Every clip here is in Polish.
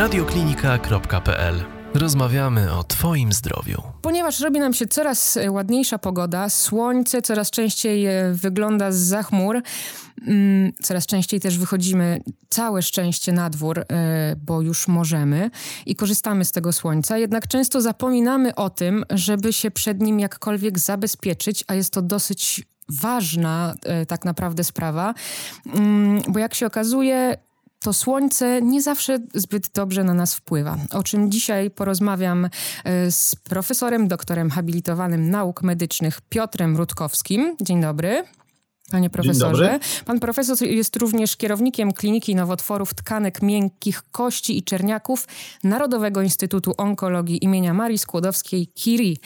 radioklinika.pl. Rozmawiamy o Twoim zdrowiu. Ponieważ robi nam się coraz ładniejsza pogoda, słońce coraz częściej e, wygląda z chmur, mm, coraz częściej też wychodzimy całe szczęście na dwór, e, bo już możemy i korzystamy z tego słońca, jednak często zapominamy o tym, żeby się przed nim jakkolwiek zabezpieczyć, a jest to dosyć ważna e, tak naprawdę sprawa, mm, bo jak się okazuje, to słońce nie zawsze zbyt dobrze na nas wpływa. O czym dzisiaj porozmawiam e, z profesorem, doktorem habilitowanym nauk medycznych Piotrem Rutkowskim. Dzień dobry. Panie profesorze, pan profesor jest również kierownikiem Kliniki Nowotworów Tkanek Miękkich, Kości i Czerniaków Narodowego Instytutu Onkologii imienia Marii Skłodowskiej-Curie.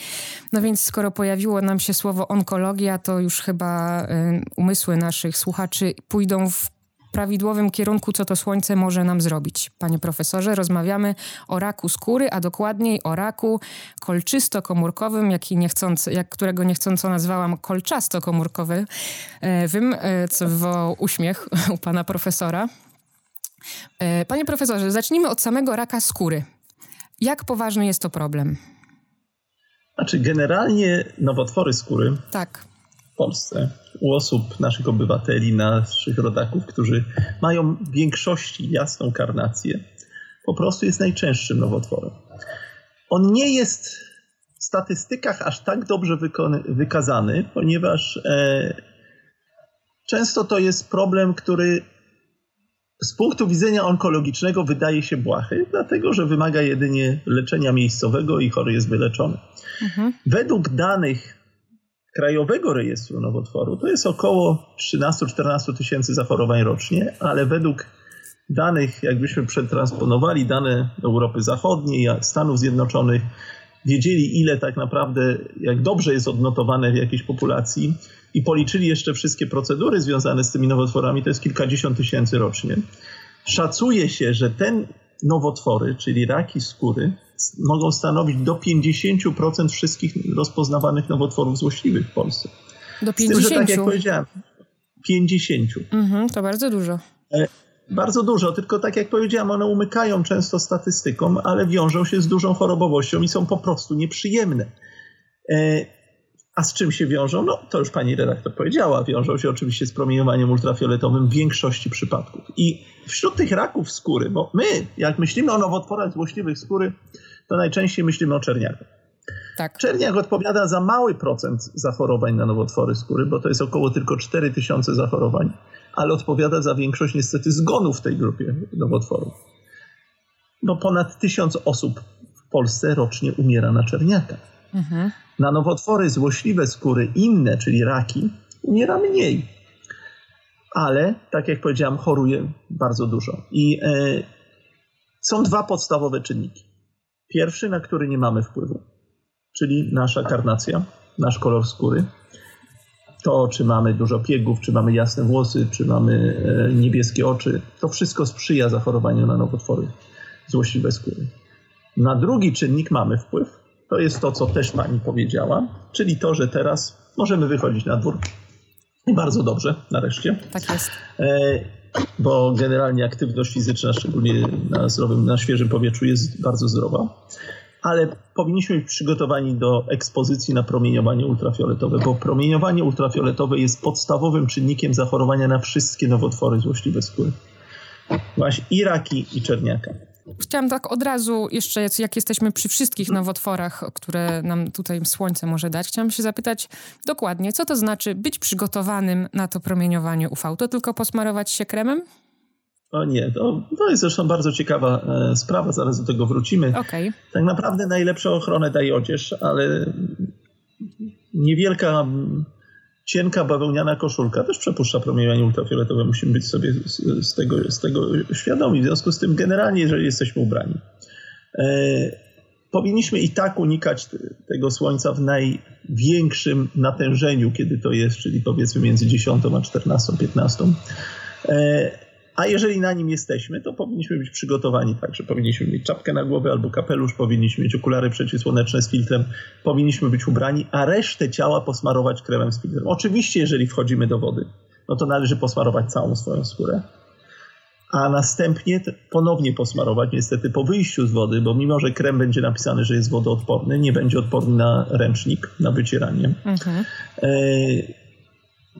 No więc skoro pojawiło nam się słowo onkologia, to już chyba y, umysły naszych słuchaczy pójdą w prawidłowym kierunku, co to słońce może nam zrobić. Panie profesorze, rozmawiamy o raku skóry, a dokładniej o raku kolczysto-komórkowym, jaki niechcący, jak, którego niechcąco nazwałam kolczasto-komórkowym, e, co wywołał uśmiech u pana profesora. E, panie profesorze, zacznijmy od samego raka skóry. Jak poważny jest to problem? Znaczy, generalnie nowotwory skóry. Tak w Polsce, u osób, naszych obywateli, naszych rodaków, którzy mają w większości jasną karnację, po prostu jest najczęstszym nowotworem. On nie jest w statystykach aż tak dobrze wykazany, ponieważ e, często to jest problem, który z punktu widzenia onkologicznego wydaje się błahy, dlatego że wymaga jedynie leczenia miejscowego i chory jest wyleczony. Mhm. Według danych Krajowego Rejestru Nowotworu to jest około 13-14 tysięcy zachorowań rocznie, ale według danych, jakbyśmy przetransponowali dane Europy Zachodniej, Stanów Zjednoczonych, wiedzieli ile tak naprawdę, jak dobrze jest odnotowane w jakiejś populacji i policzyli jeszcze wszystkie procedury związane z tymi nowotworami, to jest kilkadziesiąt tysięcy rocznie. Szacuje się, że ten nowotwory, czyli raki skóry, mogą stanowić do 50% wszystkich rozpoznawanych nowotworów złośliwych w Polsce. Do 50? Z tym, że tak jak powiedziałem, 50. Mhm, to bardzo dużo. E, bardzo dużo, tylko tak jak powiedziałem, one umykają często statystykom, ale wiążą się z dużą chorobowością i są po prostu nieprzyjemne. A z czym się wiążą? No, to już pani redaktor powiedziała. Wiążą się oczywiście z promieniowaniem ultrafioletowym w większości przypadków. I wśród tych raków skóry, bo my, jak myślimy o nowotworach złośliwych skóry, to najczęściej myślimy o czerniakach. Tak. Czerniak odpowiada za mały procent zachorowań na nowotwory skóry, bo to jest około tylko 4000 zachorowań, ale odpowiada za większość niestety zgonów w tej grupie nowotworów. No ponad tysiąc osób w Polsce rocznie umiera na czerniaka. Mhm. Na nowotwory złośliwe skóry inne, czyli raki, umiera mniej. Ale, tak jak powiedziałam, choruje bardzo dużo. I e, są dwa podstawowe czynniki. Pierwszy, na który nie mamy wpływu, czyli nasza karnacja, nasz kolor skóry. To, czy mamy dużo piegów, czy mamy jasne włosy, czy mamy e, niebieskie oczy, to wszystko sprzyja zachorowaniu na nowotwory złośliwe skóry. Na drugi czynnik mamy wpływ, to jest to, co też pani powiedziała, czyli to, że teraz możemy wychodzić na dwór. I bardzo dobrze, nareszcie. Tak jest. E, bo generalnie aktywność fizyczna, szczególnie na zdrowym, na świeżym powietrzu, jest bardzo zdrowa. Ale powinniśmy być przygotowani do ekspozycji na promieniowanie ultrafioletowe, bo promieniowanie ultrafioletowe jest podstawowym czynnikiem zachorowania na wszystkie nowotwory złośliwe skóry. Właśnie i raki, i czerniaka. Chciałam tak od razu jeszcze, jak jesteśmy przy wszystkich nowotworach, które nam tutaj słońce może dać, chciałam się zapytać dokładnie, co to znaczy być przygotowanym na to promieniowanie UV? To tylko posmarować się kremem? O nie, to, to jest zresztą bardzo ciekawa e, sprawa, zaraz do tego wrócimy. Okay. Tak naprawdę najlepszą ochronę daje odzież, ale niewielka cienka bawełniana koszulka też przepuszcza promieniowanie ultrafioletowe. Musimy być sobie z, z, tego, z tego świadomi. W związku z tym generalnie, jeżeli jesteśmy ubrani, e, powinniśmy i tak unikać tego słońca w największym natężeniu, kiedy to jest, czyli powiedzmy między 10 a 14, 15. E, a jeżeli na nim jesteśmy, to powinniśmy być przygotowani tak, że powinniśmy mieć czapkę na głowę albo kapelusz, powinniśmy mieć okulary przeciwsłoneczne z filtrem, powinniśmy być ubrani, a resztę ciała posmarować kremem z filtrem. Oczywiście, jeżeli wchodzimy do wody, no to należy posmarować całą swoją skórę. a następnie ponownie posmarować niestety po wyjściu z wody, bo mimo, że krem będzie napisany, że jest wodoodporny, nie będzie odporny na ręcznik, na wycieranie. Mhm.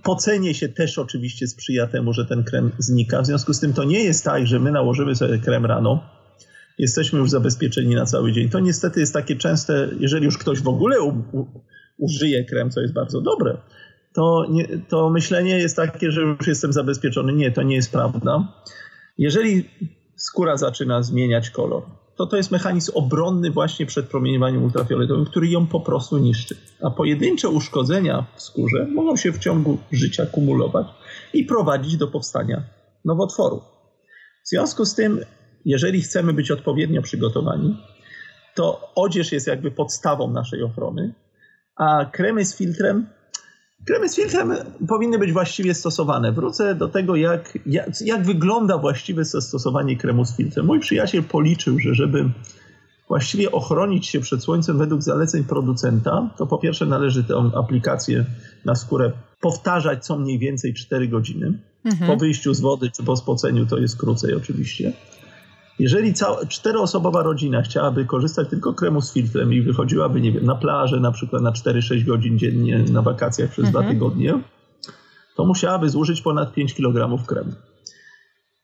Pocenie się też oczywiście sprzyja temu, że ten krem znika. W związku z tym to nie jest tak, że my nałożymy sobie krem rano, jesteśmy już zabezpieczeni na cały dzień. To niestety jest takie częste, jeżeli już ktoś w ogóle u, u, użyje krem, co jest bardzo dobre, to, nie, to myślenie jest takie, że już jestem zabezpieczony. Nie, to nie jest prawda. Jeżeli skóra zaczyna zmieniać kolor, to to jest mechanizm obronny właśnie przed promieniowaniem ultrafioletowym, który ją po prostu niszczy. A pojedyncze uszkodzenia w skórze mogą się w ciągu życia kumulować i prowadzić do powstania nowotworów. W związku z tym, jeżeli chcemy być odpowiednio przygotowani, to odzież jest jakby podstawą naszej ochrony, a kremy z filtrem Kremy z filtrem powinny być właściwie stosowane. Wrócę do tego, jak, jak, jak wygląda właściwe zastosowanie kremu z filtrem. Mój przyjaciel policzył, że żeby właściwie ochronić się przed słońcem według zaleceń producenta, to po pierwsze należy tę aplikację na skórę powtarzać co mniej więcej 4 godziny. Mhm. Po wyjściu z wody czy po spoceniu to jest krócej oczywiście. Jeżeli cała, czteroosobowa rodzina chciałaby korzystać tylko kremu z filtrem i wychodziłaby, nie wiem, na plażę na przykład na 4-6 godzin dziennie na wakacjach przez mhm. dwa tygodnie, to musiałaby zużyć ponad 5 kg kremu.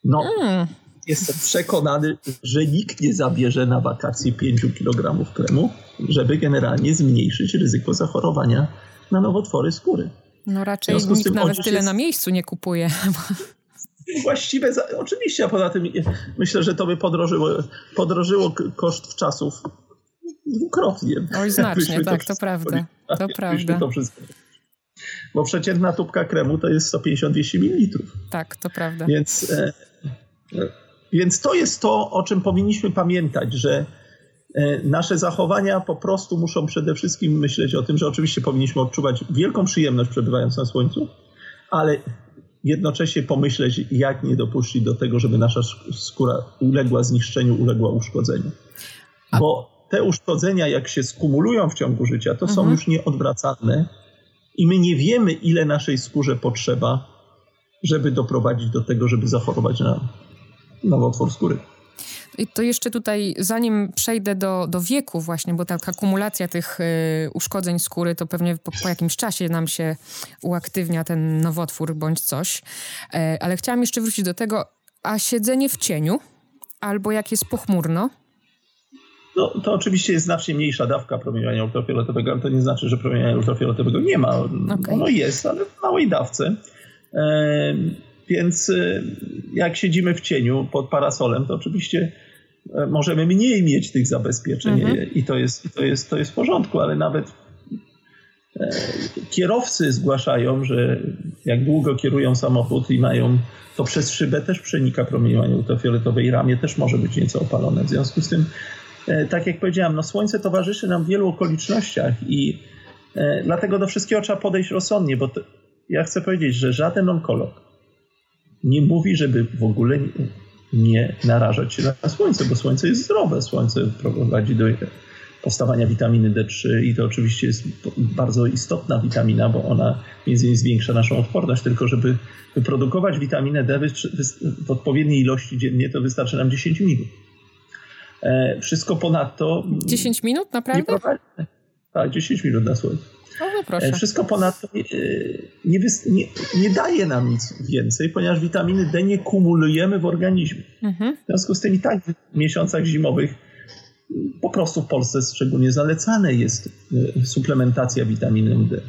No, mm. jestem przekonany, że nikt nie zabierze na wakacje 5 kg kremu, żeby generalnie zmniejszyć ryzyko zachorowania na nowotwory skóry. No raczej nikt nawet tyle jest... na miejscu nie kupuje właściwe. Za... Oczywiście, a poza tym myślę, że to by podrożyło, podrożyło koszt czasów dwukrotnie. Oj, znacznie, tak, to, to prawda. To prawda. To wszystko. Bo przeciętna tubka kremu to jest 150-200 ml. Tak, to prawda. Więc, e, e, więc to jest to, o czym powinniśmy pamiętać, że e, nasze zachowania po prostu muszą przede wszystkim myśleć o tym, że oczywiście powinniśmy odczuwać wielką przyjemność przebywając na słońcu, ale jednocześnie pomyśleć, jak nie dopuścić do tego, żeby nasza skóra uległa zniszczeniu, uległa uszkodzeniu. Bo te uszkodzenia, jak się skumulują w ciągu życia, to mhm. są już nieodwracalne i my nie wiemy, ile naszej skórze potrzeba, żeby doprowadzić do tego, żeby zachorować na nowotwór skóry. I to jeszcze tutaj, zanim przejdę do, do wieku właśnie, bo ta akumulacja tych y, uszkodzeń skóry, to pewnie po, po, jakimś czasie nam się uaktywnia ten nowotwór bądź coś. E, ale chciałam jeszcze wrócić do tego, a siedzenie w cieniu albo jak jest pochmurno, no, to oczywiście jest znacznie mniejsza dawka promieniowania ultrafioletowego, ale to nie znaczy, że promieniowania ultrafioletowego nie ma. Okay. Ono jest, ale w małej dawce. Więc y, jak siedzimy w cieniu pod parasolem, to oczywiście e, możemy mniej mieć tych zabezpieczeń mhm. i to jest, to, jest, to jest w porządku, ale nawet e, kierowcy zgłaszają, że jak długo kierują samochód i mają to przez szybę też przenika promieniowanie ultrafioletowe i ramię też może być nieco opalone. W związku z tym, e, tak jak powiedziałem, no słońce towarzyszy nam w wielu okolicznościach i dlatego do wszystkiego trzeba podejść rozsądnie, bo to, ja chcę powiedzieć, że żaden onkolog nie mówi, żeby w ogóle nie narażać się na słońce, bo słońce jest zdrowe. Słońce prowadzi do powstawania witaminy D3 i to oczywiście jest bardzo istotna witamina, bo ona między innymi zwiększa naszą odporność, tylko żeby wyprodukować witaminę D w odpowiedniej ilości dziennie to wystarczy nam 10 minut. E, wszystko ponadto... 10 minut naprawdę? Tak, 10 minut na słońcu. No. E, wszystko ponadto nie, nie, nie, nie, daje nam nic więcej, ponieważ witaminy D nie kumulujemy w organizmie. Mhm. W związku z tym i tak w miesiącach zimowych po prostu w Polsce szczególnie zalecane jest e, suplementacja witaminą D.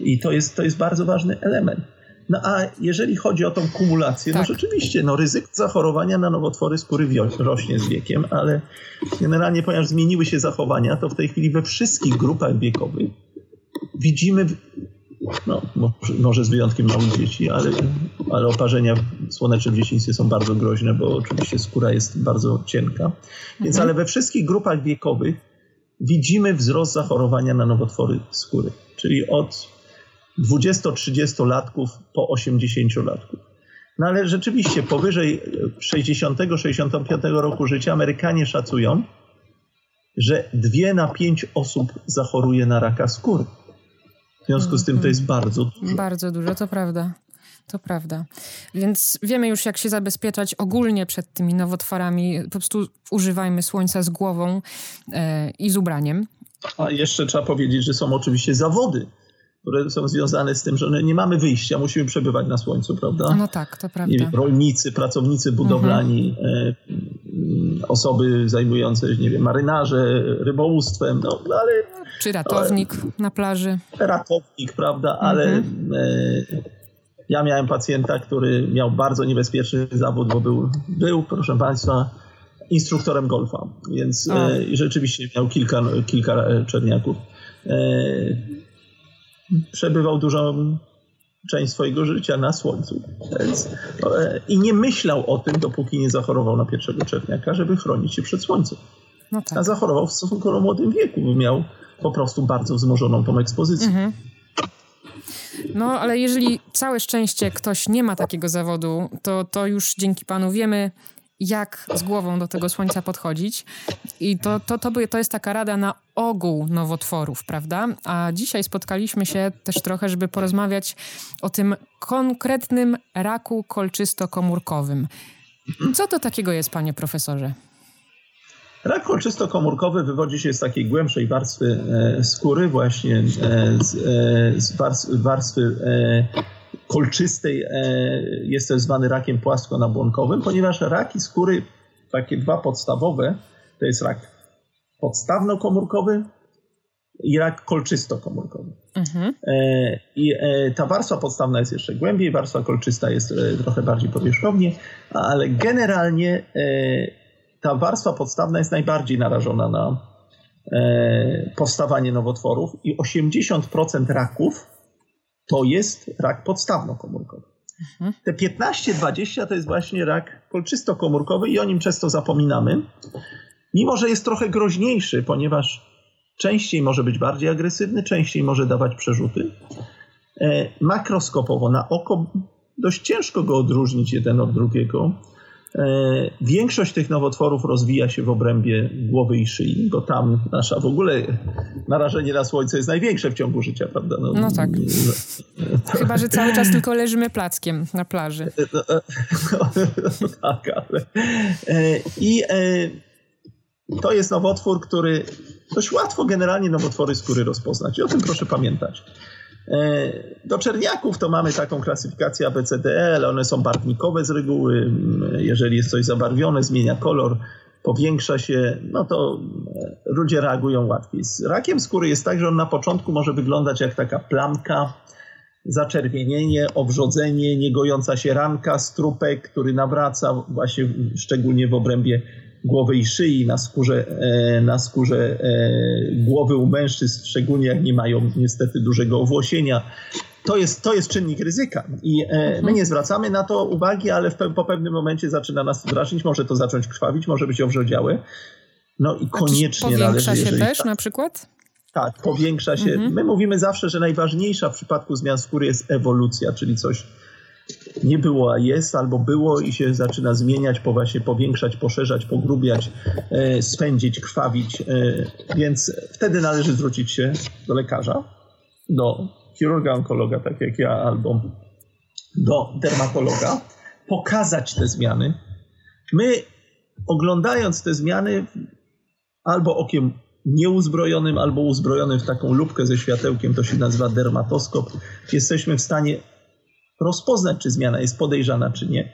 I to jest, to jest bardzo ważny element. No a jeżeli chodzi o tą kumulację, no tak. no rzeczywiście, no ryzyko zachorowania na nowotwory skóry rośnie z wiekiem, ale generalnie, ponieważ zmieniły się zachowania, to w tej chwili we wszystkich grupach wiekowych widzimy, no, może z wyjątkiem małych dzieci, ale, ale oparzenia słoneczne w dzieciństwie są bardzo groźne, bo oczywiście skóra jest bardzo cienka. Więc mhm. ale we wszystkich grupach wiekowych widzimy wzrost zachorowania na nowotwory skóry, czyli od 20-30 latków po 80 latków. No ale rzeczywiście powyżej 60-65 roku życia Amerykanie szacują, że dwie na pięć osób zachoruje na raka skóry. W związku z tym to jest bardzo dużo. Bardzo dużo, to prawda. to prawda. Więc wiemy już, jak się zabezpieczać ogólnie przed tymi nowotworami. Po prostu używajmy słońca z głową e, i z ubraniem. A jeszcze trzeba powiedzieć, że są oczywiście zawody, które są związane z tym, że nie mamy wyjścia, musimy przebywać na słońcu, prawda? No tak, to prawda. Wiem, rolnicy, pracownicy budowlani, mhm. e, osoby zajmujące, nie wiem, marynarze, rybołówstwem, no, no ale... Czy ratownik ale, na plaży. Ratownik, prawda, ale mhm. e, ja miałem pacjenta, który miał bardzo niebezpieczny zawód, bo był, był proszę Państwa, instruktorem golfa, więc e, rzeczywiście miał kilka, kilka e, czerniaków. E, przebywał dużą część swojego życia na słońcu. Więc, e, I nie myślał o tym, dopóki nie zachorował na pierwszego czerniaka, żeby chronić się przed słońcem. No tak. A zachorował w stosunkowo młodym wieku, bo miał po prostu bardzo wzmożoną tą ekspozycję. Mhm. No, ale jeżeli całe szczęście ktoś nie ma takiego zawodu, to, to już dzięki Panu wiemy, jak z głową do tego słońca podchodzić. I to, to, to, to jest taka rada na ogół nowotworów, prawda? A dzisiaj spotkaliśmy się też trochę, żeby porozmawiać o tym konkretnym raku kolczysto-komórkowym. Co to takiego jest, panie profesorze? Rak kolczysto-komórkowy wywodzi się z takiej głębszej warstwy e, skóry, właśnie e, z, e, z warstwy kolczystej jest też zwany rakiem płasko-nabłonkowym, ponieważ raki skóry, takie dwa podstawowe, to jest rak podstawno-komórkowy i rak kolczysto-komórkowy. Mhm. I ta warstwa podstawna jest jeszcze głębiej, warstwa kolczysta jest trochę bardziej powierzchownie, ale generalnie ta warstwa podstawna jest najbardziej narażona na e, powstawanie nowotworów i 80% raków to jest rak podstawno-komórkowy. Mhm. Te 15-20 to jest właśnie rak kolczysto-komórkowy i o nim często zapominamy, mimo że jest trochę groźniejszy, ponieważ częściej może być bardziej agresywny, częściej może dawać przerzuty. E, makroskopowo na oko dość ciężko go odróżnić jeden od drugiego. E, większość tych nowotworów rozwija się w obrębie głowy i szyi, bo tam nasza w ogóle narażenie na słońce jest największe w ciągu życia, prawda? No, no tak. No, Chyba, że cały czas tylko leżymy plackiem na plaży. No, no, tak, ale... E, I e, to jest nowotwór, który dość łatwo generalnie nowotwory skóry rozpoznać. I o tym proszę pamiętać. E, do czerniaków to mamy taką klasyfikację ABCDL, one są barwnikowe z reguły. Jeżeli jest coś zabarwione, zmienia kolor, powiększa się, no to e, ludzie reagują łatwiej. Z rakiem skóry jest tak, że on na początku może wyglądać jak taka plamka, zaczerwienienie, owrzodzenie, niegojąca się ranka, strupek, który nawraca właśnie szczególnie w obrębie głowy i szyi, na skórze, e, na skórze e, głowy u mężczyzn, szczególnie jak nie mają niestety dużego owłosienia. To jest, to jest czynnik ryzyka i e, my mhm. nie zwracamy na to uwagi, ale w, po pewnym momencie zaczyna nas drażnić, może to zacząć krwawić, może być owrzodziałe. No i koniecznie powiększa należy... Powiększa się też tak, na przykład? Tak, powiększa się. Mhm. My mówimy zawsze, że najważniejsza w przypadku zmian skóry jest ewolucja, czyli coś nie było, a jest, albo było i się zaczyna zmieniać, właśnie powiększać, poszerzać, pogrubiać, e, spędzić, krwawić. E, więc wtedy należy zwrócić się do lekarza, do chirurga, onkologa, tak jak ja, albo do dermatologa, pokazać te zmiany. My, oglądając te zmiany, albo okiem nieuzbrojonym, albo uzbrojonym w taką lubkę ze światełkiem, to się nazywa dermatoskop, jesteśmy w stanie rozpoznać, czy zmiana jest podejrzana, czy nie.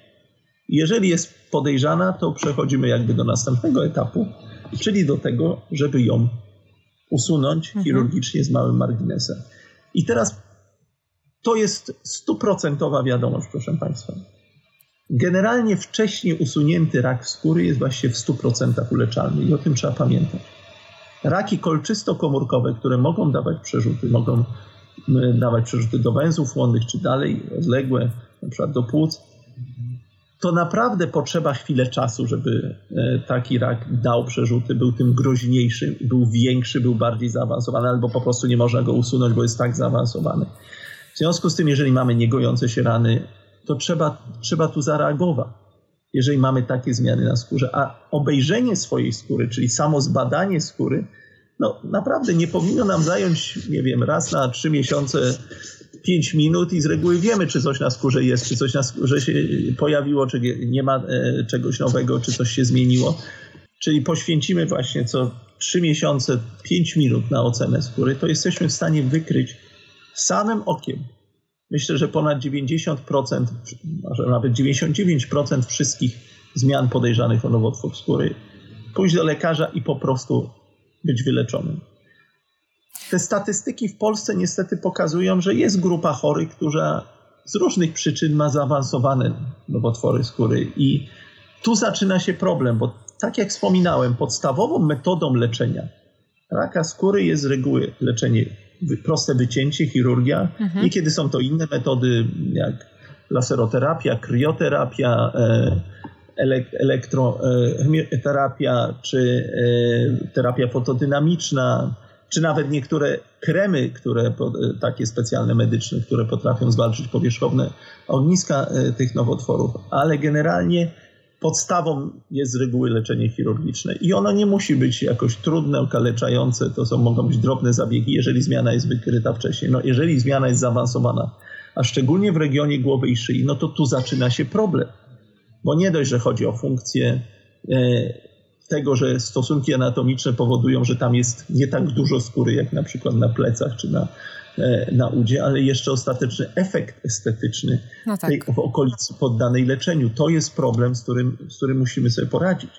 Jeżeli jest podejrzana, to przechodzimy jakby do następnego etapu, czyli do tego, żeby ją usunąć mhm. chirurgicznie z małym marginesem. I teraz to jest stuprocentowa wiadomość, proszę Państwa. Generalnie wcześniej usunięty rak skóry jest właśnie w 100% uleczalny i o tym trzeba pamiętać. Raki kolczysto-komórkowe, które mogą dawać przerzuty, mogą dawać przerzuty do węzłów łonnych, czy dalej odległe, na przykład do płuc, to naprawdę potrzeba chwilę czasu, żeby e, taki rak dał przerzuty, był tym groźniejszy, był większy, był bardziej zaawansowany, albo po prostu nie można go usunąć, bo jest tak zaawansowany. W związku z tym, jeżeli mamy niegojące się rany, to trzeba, trzeba tu zareagować, jeżeli mamy takie zmiany na skórze. A obejrzenie swojej skóry, czyli samo zbadanie skóry, no naprawdę nie powinno nam zająć, nie wiem, raz na trzy miesiące 5 minut i z reguły wiemy, czy coś na skórze jest, czy coś na skórze się pojawiło, czy nie ma e, czegoś nowego, czy coś się zmieniło. Czyli poświęcimy właśnie co 3 miesiące, 5 minut na ocenę skóry, to jesteśmy w stanie wykryć samym okiem. Myślę, że ponad 90%, może nawet 99% wszystkich zmian podejrzanych o nowotwór skóry. Pójść do lekarza i po prostu być wyleczonym. Te statystyki w Polsce niestety pokazują, że jest grupa chorych, która z różnych przyczyn ma zaawansowane nowotwory skóry i tu zaczyna się problem, bo tak jak wspominałem, podstawową metodą leczenia raka skóry jest z reguły leczenie proste wycięcie, chirurgia. Mhm. Niekiedy są to inne metody, jak laseroterapia, krioterapia, e, elektroterapia, czy e, terapia fotodynamiczna, czy nawet niektóre kremy, które takie specjalne medyczne, które potrafią zwalczyć powierzchowne ogniska e, tych nowotworów, ale generalnie podstawą jest z reguły leczenie chirurgiczne i ono nie musi być jakoś trudne, okaleczające, to są, mogą być drobne zabiegi, jeżeli zmiana jest wykryta wcześniej. No, jeżeli zmiana jest zaawansowana, a szczególnie w regionie głowy i szyi, no to tu zaczyna się problem. Bo nie dość, że chodzi o funkcję e, tego, że stosunki anatomiczne powodują, że tam jest nie tak dużo skóry, jak na przykład na plecach czy na E, na udzie, ale jeszcze ostateczny efekt estetyczny no tak. tej, w okolicy poddanej leczeniu. To jest problem, z którym, z którym musimy sobie poradzić.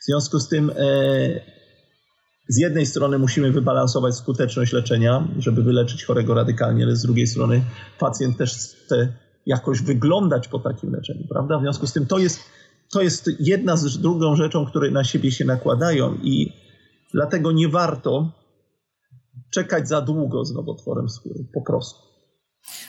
W związku z tym e, z jednej strony musimy wybalansować skuteczność leczenia, żeby wyleczyć chorego radykalnie, ale z drugiej strony pacjent też chce jakoś wyglądać po takim leczeniu, prawda? W związku z tym to jest, to jest jedna z drugą rzeczą, które na siebie się nakładają i dlatego nie warto czekać za długo z nowotworem skóry, po prostu.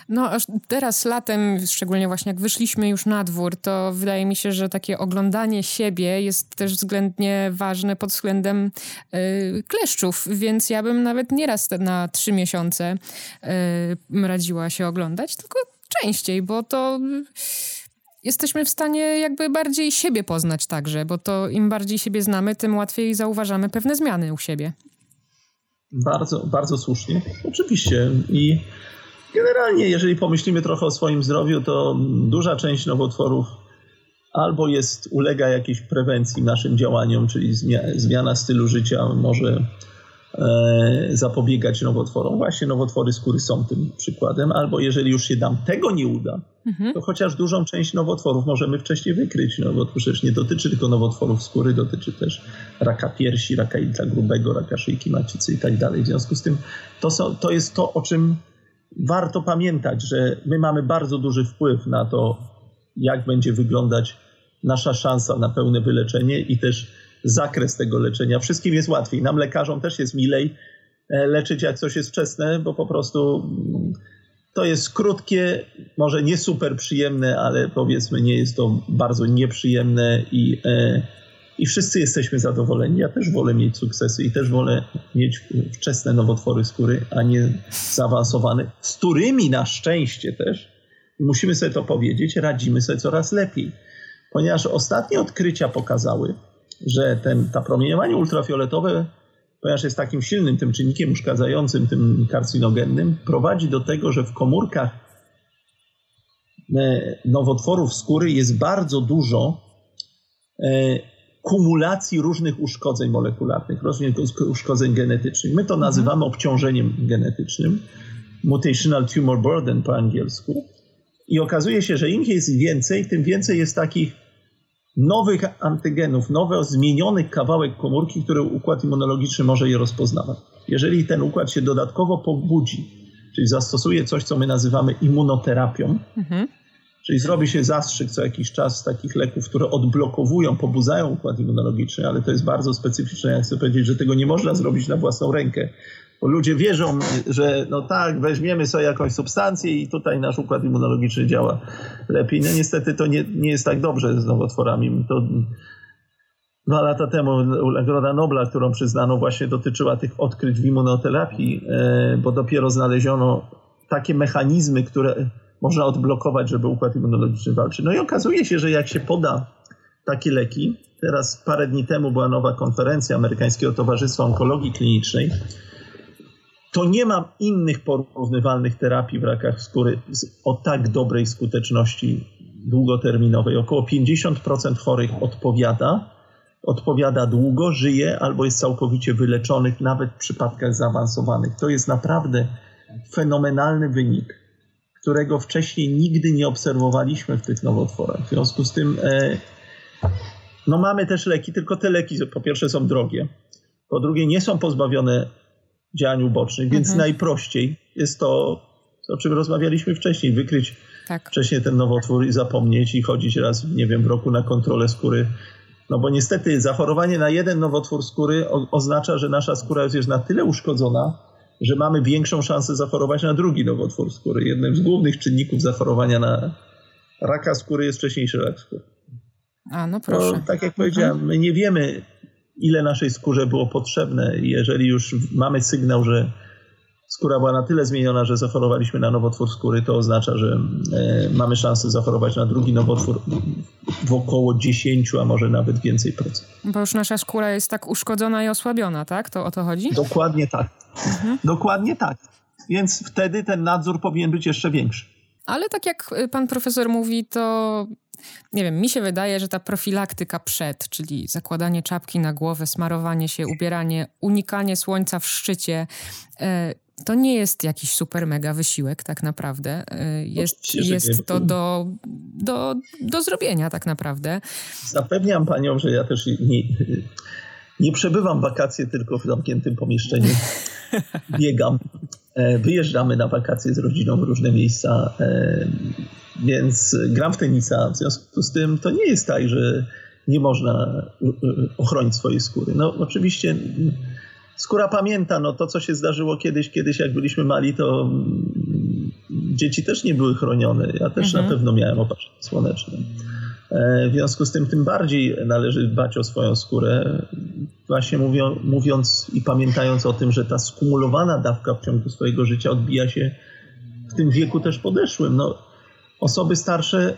No, aż teraz latem, szczególnie właśnie jak wyszliśmy już na dwór, to wydaje mi się, że takie oglądanie siebie jest też względnie ważne pod względem y, kleszczów, więc ja bym nawet nieraz na trzy miesiące y, radziła się oglądać, tylko częściej, bo to jesteśmy w stanie jakby bardziej siebie poznać także, bo to im bardziej siebie znamy, tym łatwiej zauważamy pewne zmiany u siebie. Bardzo, bardzo słusznie. Oczywiście. I generalnie, jeżeli pomyślimy trochę o swoim zdrowiu, to duża część nowotworów albo jest, ulega jakiejś prewencji naszym działaniom, czyli zmiana stylu życia może zapobiegać nowotworom. Właśnie nowotwory skóry są tym przykładem, albo jeżeli już się nam tego nie uda, mhm. to chociaż dużą część nowotworów możemy wcześniej wykryć, no bo to przecież nie dotyczy tylko nowotworów skóry, dotyczy też raka piersi, raka jelita grubego, raka szyjki macicy i tak dalej. W związku z tym to, są, to jest to, o czym warto pamiętać, że my mamy bardzo duży wpływ na to, jak będzie wyglądać nasza szansa na pełne wyleczenie i też zakres tego leczenia. Wszystkim jest łatwiej. Nam lekarzom też jest milej e, leczyć jak coś jest wczesne, bo po prostu to jest krótkie, może nie super przyjemne, ale powiedzmy nie jest to bardzo nieprzyjemne i, e, i wszyscy jesteśmy zadowoleni. Ja też wolę mieć sukcesy i też wolę mieć wczesne nowotwory skóry, a nie zaawansowane, z którymi na szczęście też, musimy sobie to powiedzieć, radzimy sobie coraz lepiej. Ponieważ ostatnie odkrycia pokazały, że ten, ta promieniowanie ultrafioletowe ponieważ jest takim silnym tym czynnikiem uszkadzającym, tym karcinogennym, prowadzi do tego, że w komórkach e, nowotworów skóry jest bardzo dużo e, kumulacji różnych uszkodzeń molekularnych, różnych uszkodzeń genetycznych. My to mhm. nazywamy obciążeniem genetycznym, mutational tumor burden po angielsku. I okazuje się, że im jest więcej, tym więcej jest takich nowych antygenów, nowy zmieniony kawałek komórki, który układ immunologiczny może je rozpoznawać. Jeżeli ten układ się dodatkowo pobudzi, czyli zastosuje coś, co my nazywamy immunoterapią, mhm. czyli zrobi się zastrzyk co jakiś czas z takich leków, które odblokowują, pobudzają układ immunologiczny, ale to jest bardzo specyficzne. Ja chcę powiedzieć, że tego nie można zrobić na własną rękę. Bo ludzie wierzą, że no tak, weźmiemy sobie jakąś substancję i tutaj nasz układ immunologiczny działa lepiej. No niestety to nie, nie jest tak dobrze z nowotworami. To dwa lata temu Nagroda Nobla, którą przyznano, właśnie dotyczyła tych odkryć w immunoterapii, e, bo dopiero znaleziono takie mechanizmy, które można odblokować, żeby układ immunologiczny walczył. No i okazuje się, że jak się poda takie leki, teraz parę dni temu była nowa konferencja Amerykańskiego Towarzystwa Onkologii Klinicznej, to nie ma innych porównywalnych terapii w rakach skóry o tak dobrej skuteczności długoterminowej. Około 50% chorych odpowiada, odpowiada długo, żyje albo jest całkowicie wyleczonych, nawet w przypadkach zaawansowanych. To jest naprawdę fenomenalny wynik, którego wcześniej nigdy nie obserwowaliśmy w tych nowotworach. W związku z tym e, no mamy też leki, tylko te leki po pierwsze są drogie, po drugie nie są pozbawione działań ubocznych, więc mhm. najprościej jest to, o czym rozmawialiśmy wcześniej, wykryć tak. wcześniej ten nowotwór i zapomnieć i chodzić raz, nie wiem, w roku na kontrolę skóry. No bo niestety zachorowanie na jeden nowotwór skóry oznacza, że nasza skóra jest na tyle uszkodzona, że mamy większą szansę zachorować na drugi nowotwór skóry. Jednym z głównych czynników zachorowania na raka skóry jest wcześniejszy rak skóry. A, no proszę. tak jak powiedziałem, my nie wiemy, ile naszej skórze było potrzebne. Jeżeli już mamy sygnał, że skóra była na tyle zmieniona, że zachorowaliśmy na nowotwór skóry, to oznacza, że e, mamy szansę zachorować na drugi nowotwór w około 10, a może nawet więcej procent. Bo już nasza skóra jest tak uszkodzona i osłabiona, tak? To o to chodzi? Dokładnie tak. Mhm. Dokładnie tak. Więc wtedy ten nadzór powinien być jeszcze większy. Ale tak jak y, pan profesor mówi, to nie wiem, mi się wydaje, że ta profilaktyka przed, czyli zakładanie czapki na głowę, smarowanie się, ubieranie, unikanie słońca w szczycie, e, to nie jest jakiś super mega wysiłek tak naprawdę. E, jest, jest to do, do, do zrobienia tak naprawdę. Zapewniam panią, że ja też nie, nie przebywam wakacje tylko w zamkniętym pomieszczeniu. Biegam. E, wyjeżdżamy na wakacje z rodziną w różne miejsca. Więc gram w tenisa, w związku z tym to nie jest tak, że nie można ochronić swojej skóry. No oczywiście skóra pamięta, no to co się zdarzyło kiedyś, kiedyś jak byliśmy mali, to mm, dzieci też nie były chronione. Ja też mhm. na pewno miałem opatrzenie słoneczne. E, w związku z tym tym bardziej należy dbać o swoją skórę, właśnie mówią, mówiąc i pamiętając o tym, że ta skumulowana dawka w ciągu swojego życia odbija się w tym wieku też podeszłym. No, Osoby starsze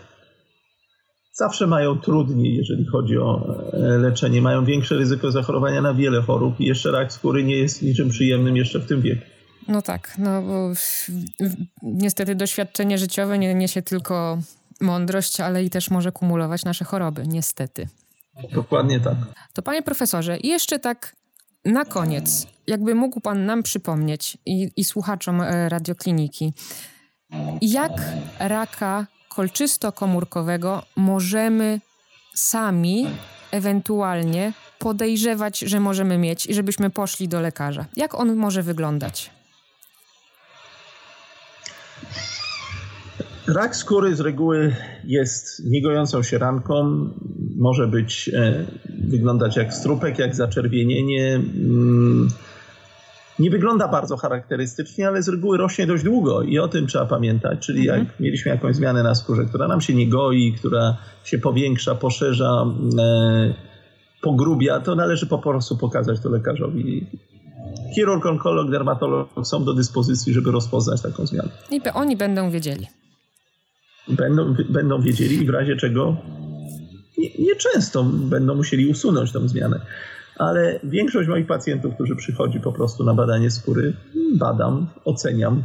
zawsze mają trudniej, jeżeli chodzi o e, leczenie. Mają większe ryzyko zachorowania na wiele chorób i jeszcze rak skóry nie jest niczym przyjemnym jeszcze w tym wieku. No tak, no bo niestety doświadczenie życiowe nie niesie tylko mądrość, ale i też może kumulować nasze choroby, niestety. Dokładnie tak. To panie profesorze, jeszcze tak na koniec, jakby mógł pan nam przypomnieć i, i słuchaczom e, radiokliniki, jak raka kolczysto-komórkowego możemy sami ewentualnie podejrzewać, że możemy mieć i żebyśmy poszli do lekarza? Jak on może wyglądać? Rak skóry z reguły jest niegojącą się ranką. Może być, e, wyglądać jak strupek, jak zaczerwienienie. Mm, nie wygląda bardzo charakterystycznie, ale z reguły rośnie dość długo i o tym trzeba pamiętać. Czyli mhm. jak mieliśmy jakąś zmianę na skórze, która nam się nie goi, która się powiększa, poszerza, e, pogrubia, to należy po prostu pokazać to lekarzowi. Chirurg, onkolog, dermatolog są do dyspozycji, żeby rozpoznać taką zmianę. I oni będą wiedzieli. Będą, będą wiedzieli i w razie czego nieczęsto nie będą musieli usunąć tę zmianę ale większość moich pacjentów, którzy przychodzi po prostu na badanie skóry, badam, oceniam,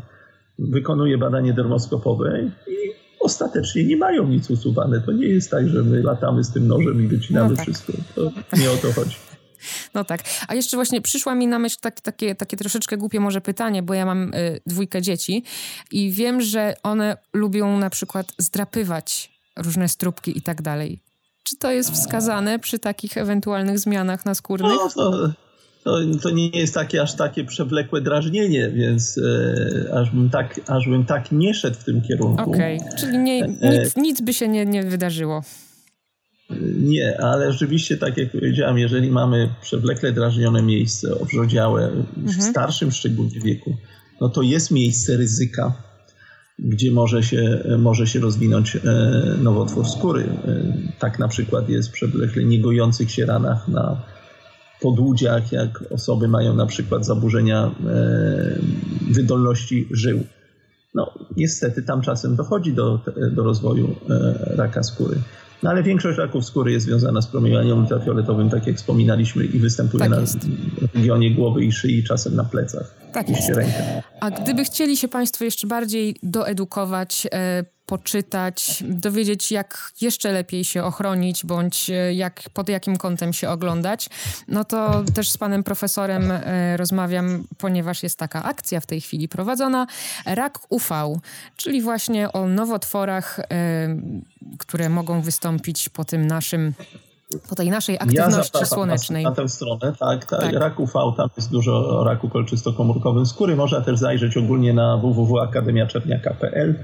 wykonuję badanie dermoskopowe i ostatecznie nie mają nic usuwane. To nie jest tak, że my latamy z tym nożem i wycinamy no tak. wszystko. To nie o to chodzi. No tak. A jeszcze właśnie przyszła mi na myśl tak, takie, takie troszeczkę głupie może pytanie, bo ja mam y, dwójkę dzieci i wiem, że one lubią na przykład zdrapywać różne strubki i tak dalej. Czy to jest wskazane przy takich ewentualnych zmianach naskórnych? No, to, to, to nie jest takie aż takie przewlekłe drażnienie, więc e, aż, bym tak, aż bym tak nie szedł w tym kierunku. Okej, okay. czyli nie, e, nic, nic by się nie, nie wydarzyło. Nie, ale rzeczywiście, tak jak powiedziałem, jeżeli mamy przewlekle drażnione miejsce, obrzodziałe, w mhm. starszym szczególnie wieku, no to jest miejsce ryzyka gdzie może się, może się rozwinąć e, nowotwór skóry. E, tak na przykład jest przy przewlekle niegojących się ranach na podłudziach, jak osoby mają na przykład zaburzenia e, wydolności żył. No, niestety tam czasem dochodzi do, do rozwoju raka skóry. No ale większość raków skóry jest związana z promieniowaniem ultrafioletowym, tak jak wspominaliśmy, i występuje Tak na jest. regionie głowy i szyi, czasem na plecach. Tak jest. rękę. A gdyby chcieli się Państwo jeszcze bardziej doedukować, e, poczytać, dowiedzieć, jak jeszcze lepiej się ochronić, bądź e, jak, pod jakim kątem się oglądać, no to też z panem profesorem e, rozmawiam, ponieważ jest taka akcja w tej chwili prowadzona, Rak UV, czyli właśnie o nowotworach, e, które mogą wystąpić po tym naszym, po tej naszej aktywności zapraszam słonecznej. Was na tę stronę, tak, tak. Tak. Rak UV, tam jest dużo o raku kolczystokomórkowym skóry. Można też zajrzeć ogólnie na www.akademiaczerniaka.pl,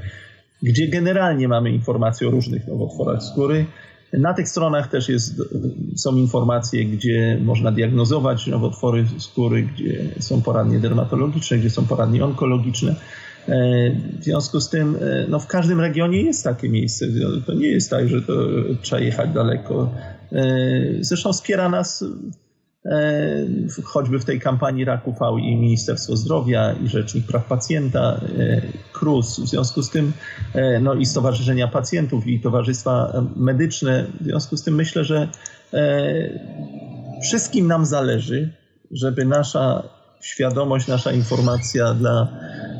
gdzie generalnie mamy informacje o różnych nowotworach skóry. Na tych stronach też jest, są informacje, gdzie można diagnozować nowotwory skóry, gdzie są poradnie dermatologiczne, gdzie są poradnie onkologiczne. E, W związku z tym, e, no w każdym regionie jest takie miejsce. To nie jest tak, że to trzeba jechać daleko. E, Zresztą wspiera nas choćby w tej kampanii Raku V i Ministerstwo Zdrowia i Rzecznik Praw Pacjenta, e, KRUS. W związku z tym, e, no i Stowarzyszenia Pacjentów i Towarzystwa Medyczne. W związku z tym myślę, że e, wszystkim nam zależy, żeby nasza świadomość, nasza informacja dla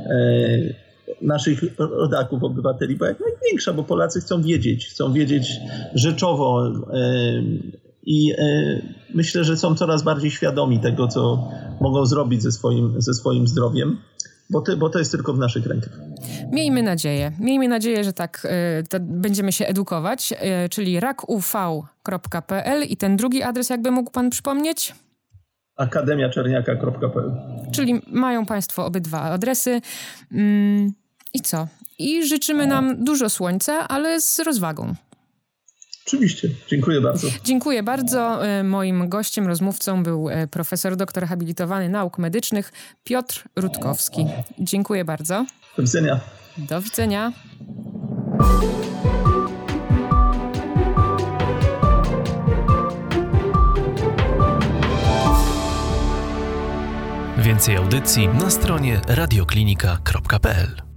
e, naszych rodaków, obywateli była jak największa, bo Polacy chcą wiedzieć, chcą wiedzieć rzeczowo e, i e, myślę, że są coraz bardziej świadomi tego, co mogą zrobić ze swoim, ze swoim zdrowiem, bo to, bo to jest tylko w naszych rękach. Miejmy nadzieję. Miejmy nadzieję, że tak y, będziemy się edukować, y, czyli rakuv.pl i ten drugi adres, jakby mógł pan przypomnieć? akademiaczerniaka.pl Czyli mają państwo obydwa adresy. Mm, I co? I życzymy nam dużo słońca, ale z rozwagą. Oczywiście. Dziękuję bardzo. Dziękuję bardzo. Y, Moim gościem, rozmówcą był y, profesor doktor habilitowany nauk medycznych Piotr Rutkowski. Dziękuję bardzo. Do widzenia. Do widzenia. Więcej audycji na stronie radioklinika.pl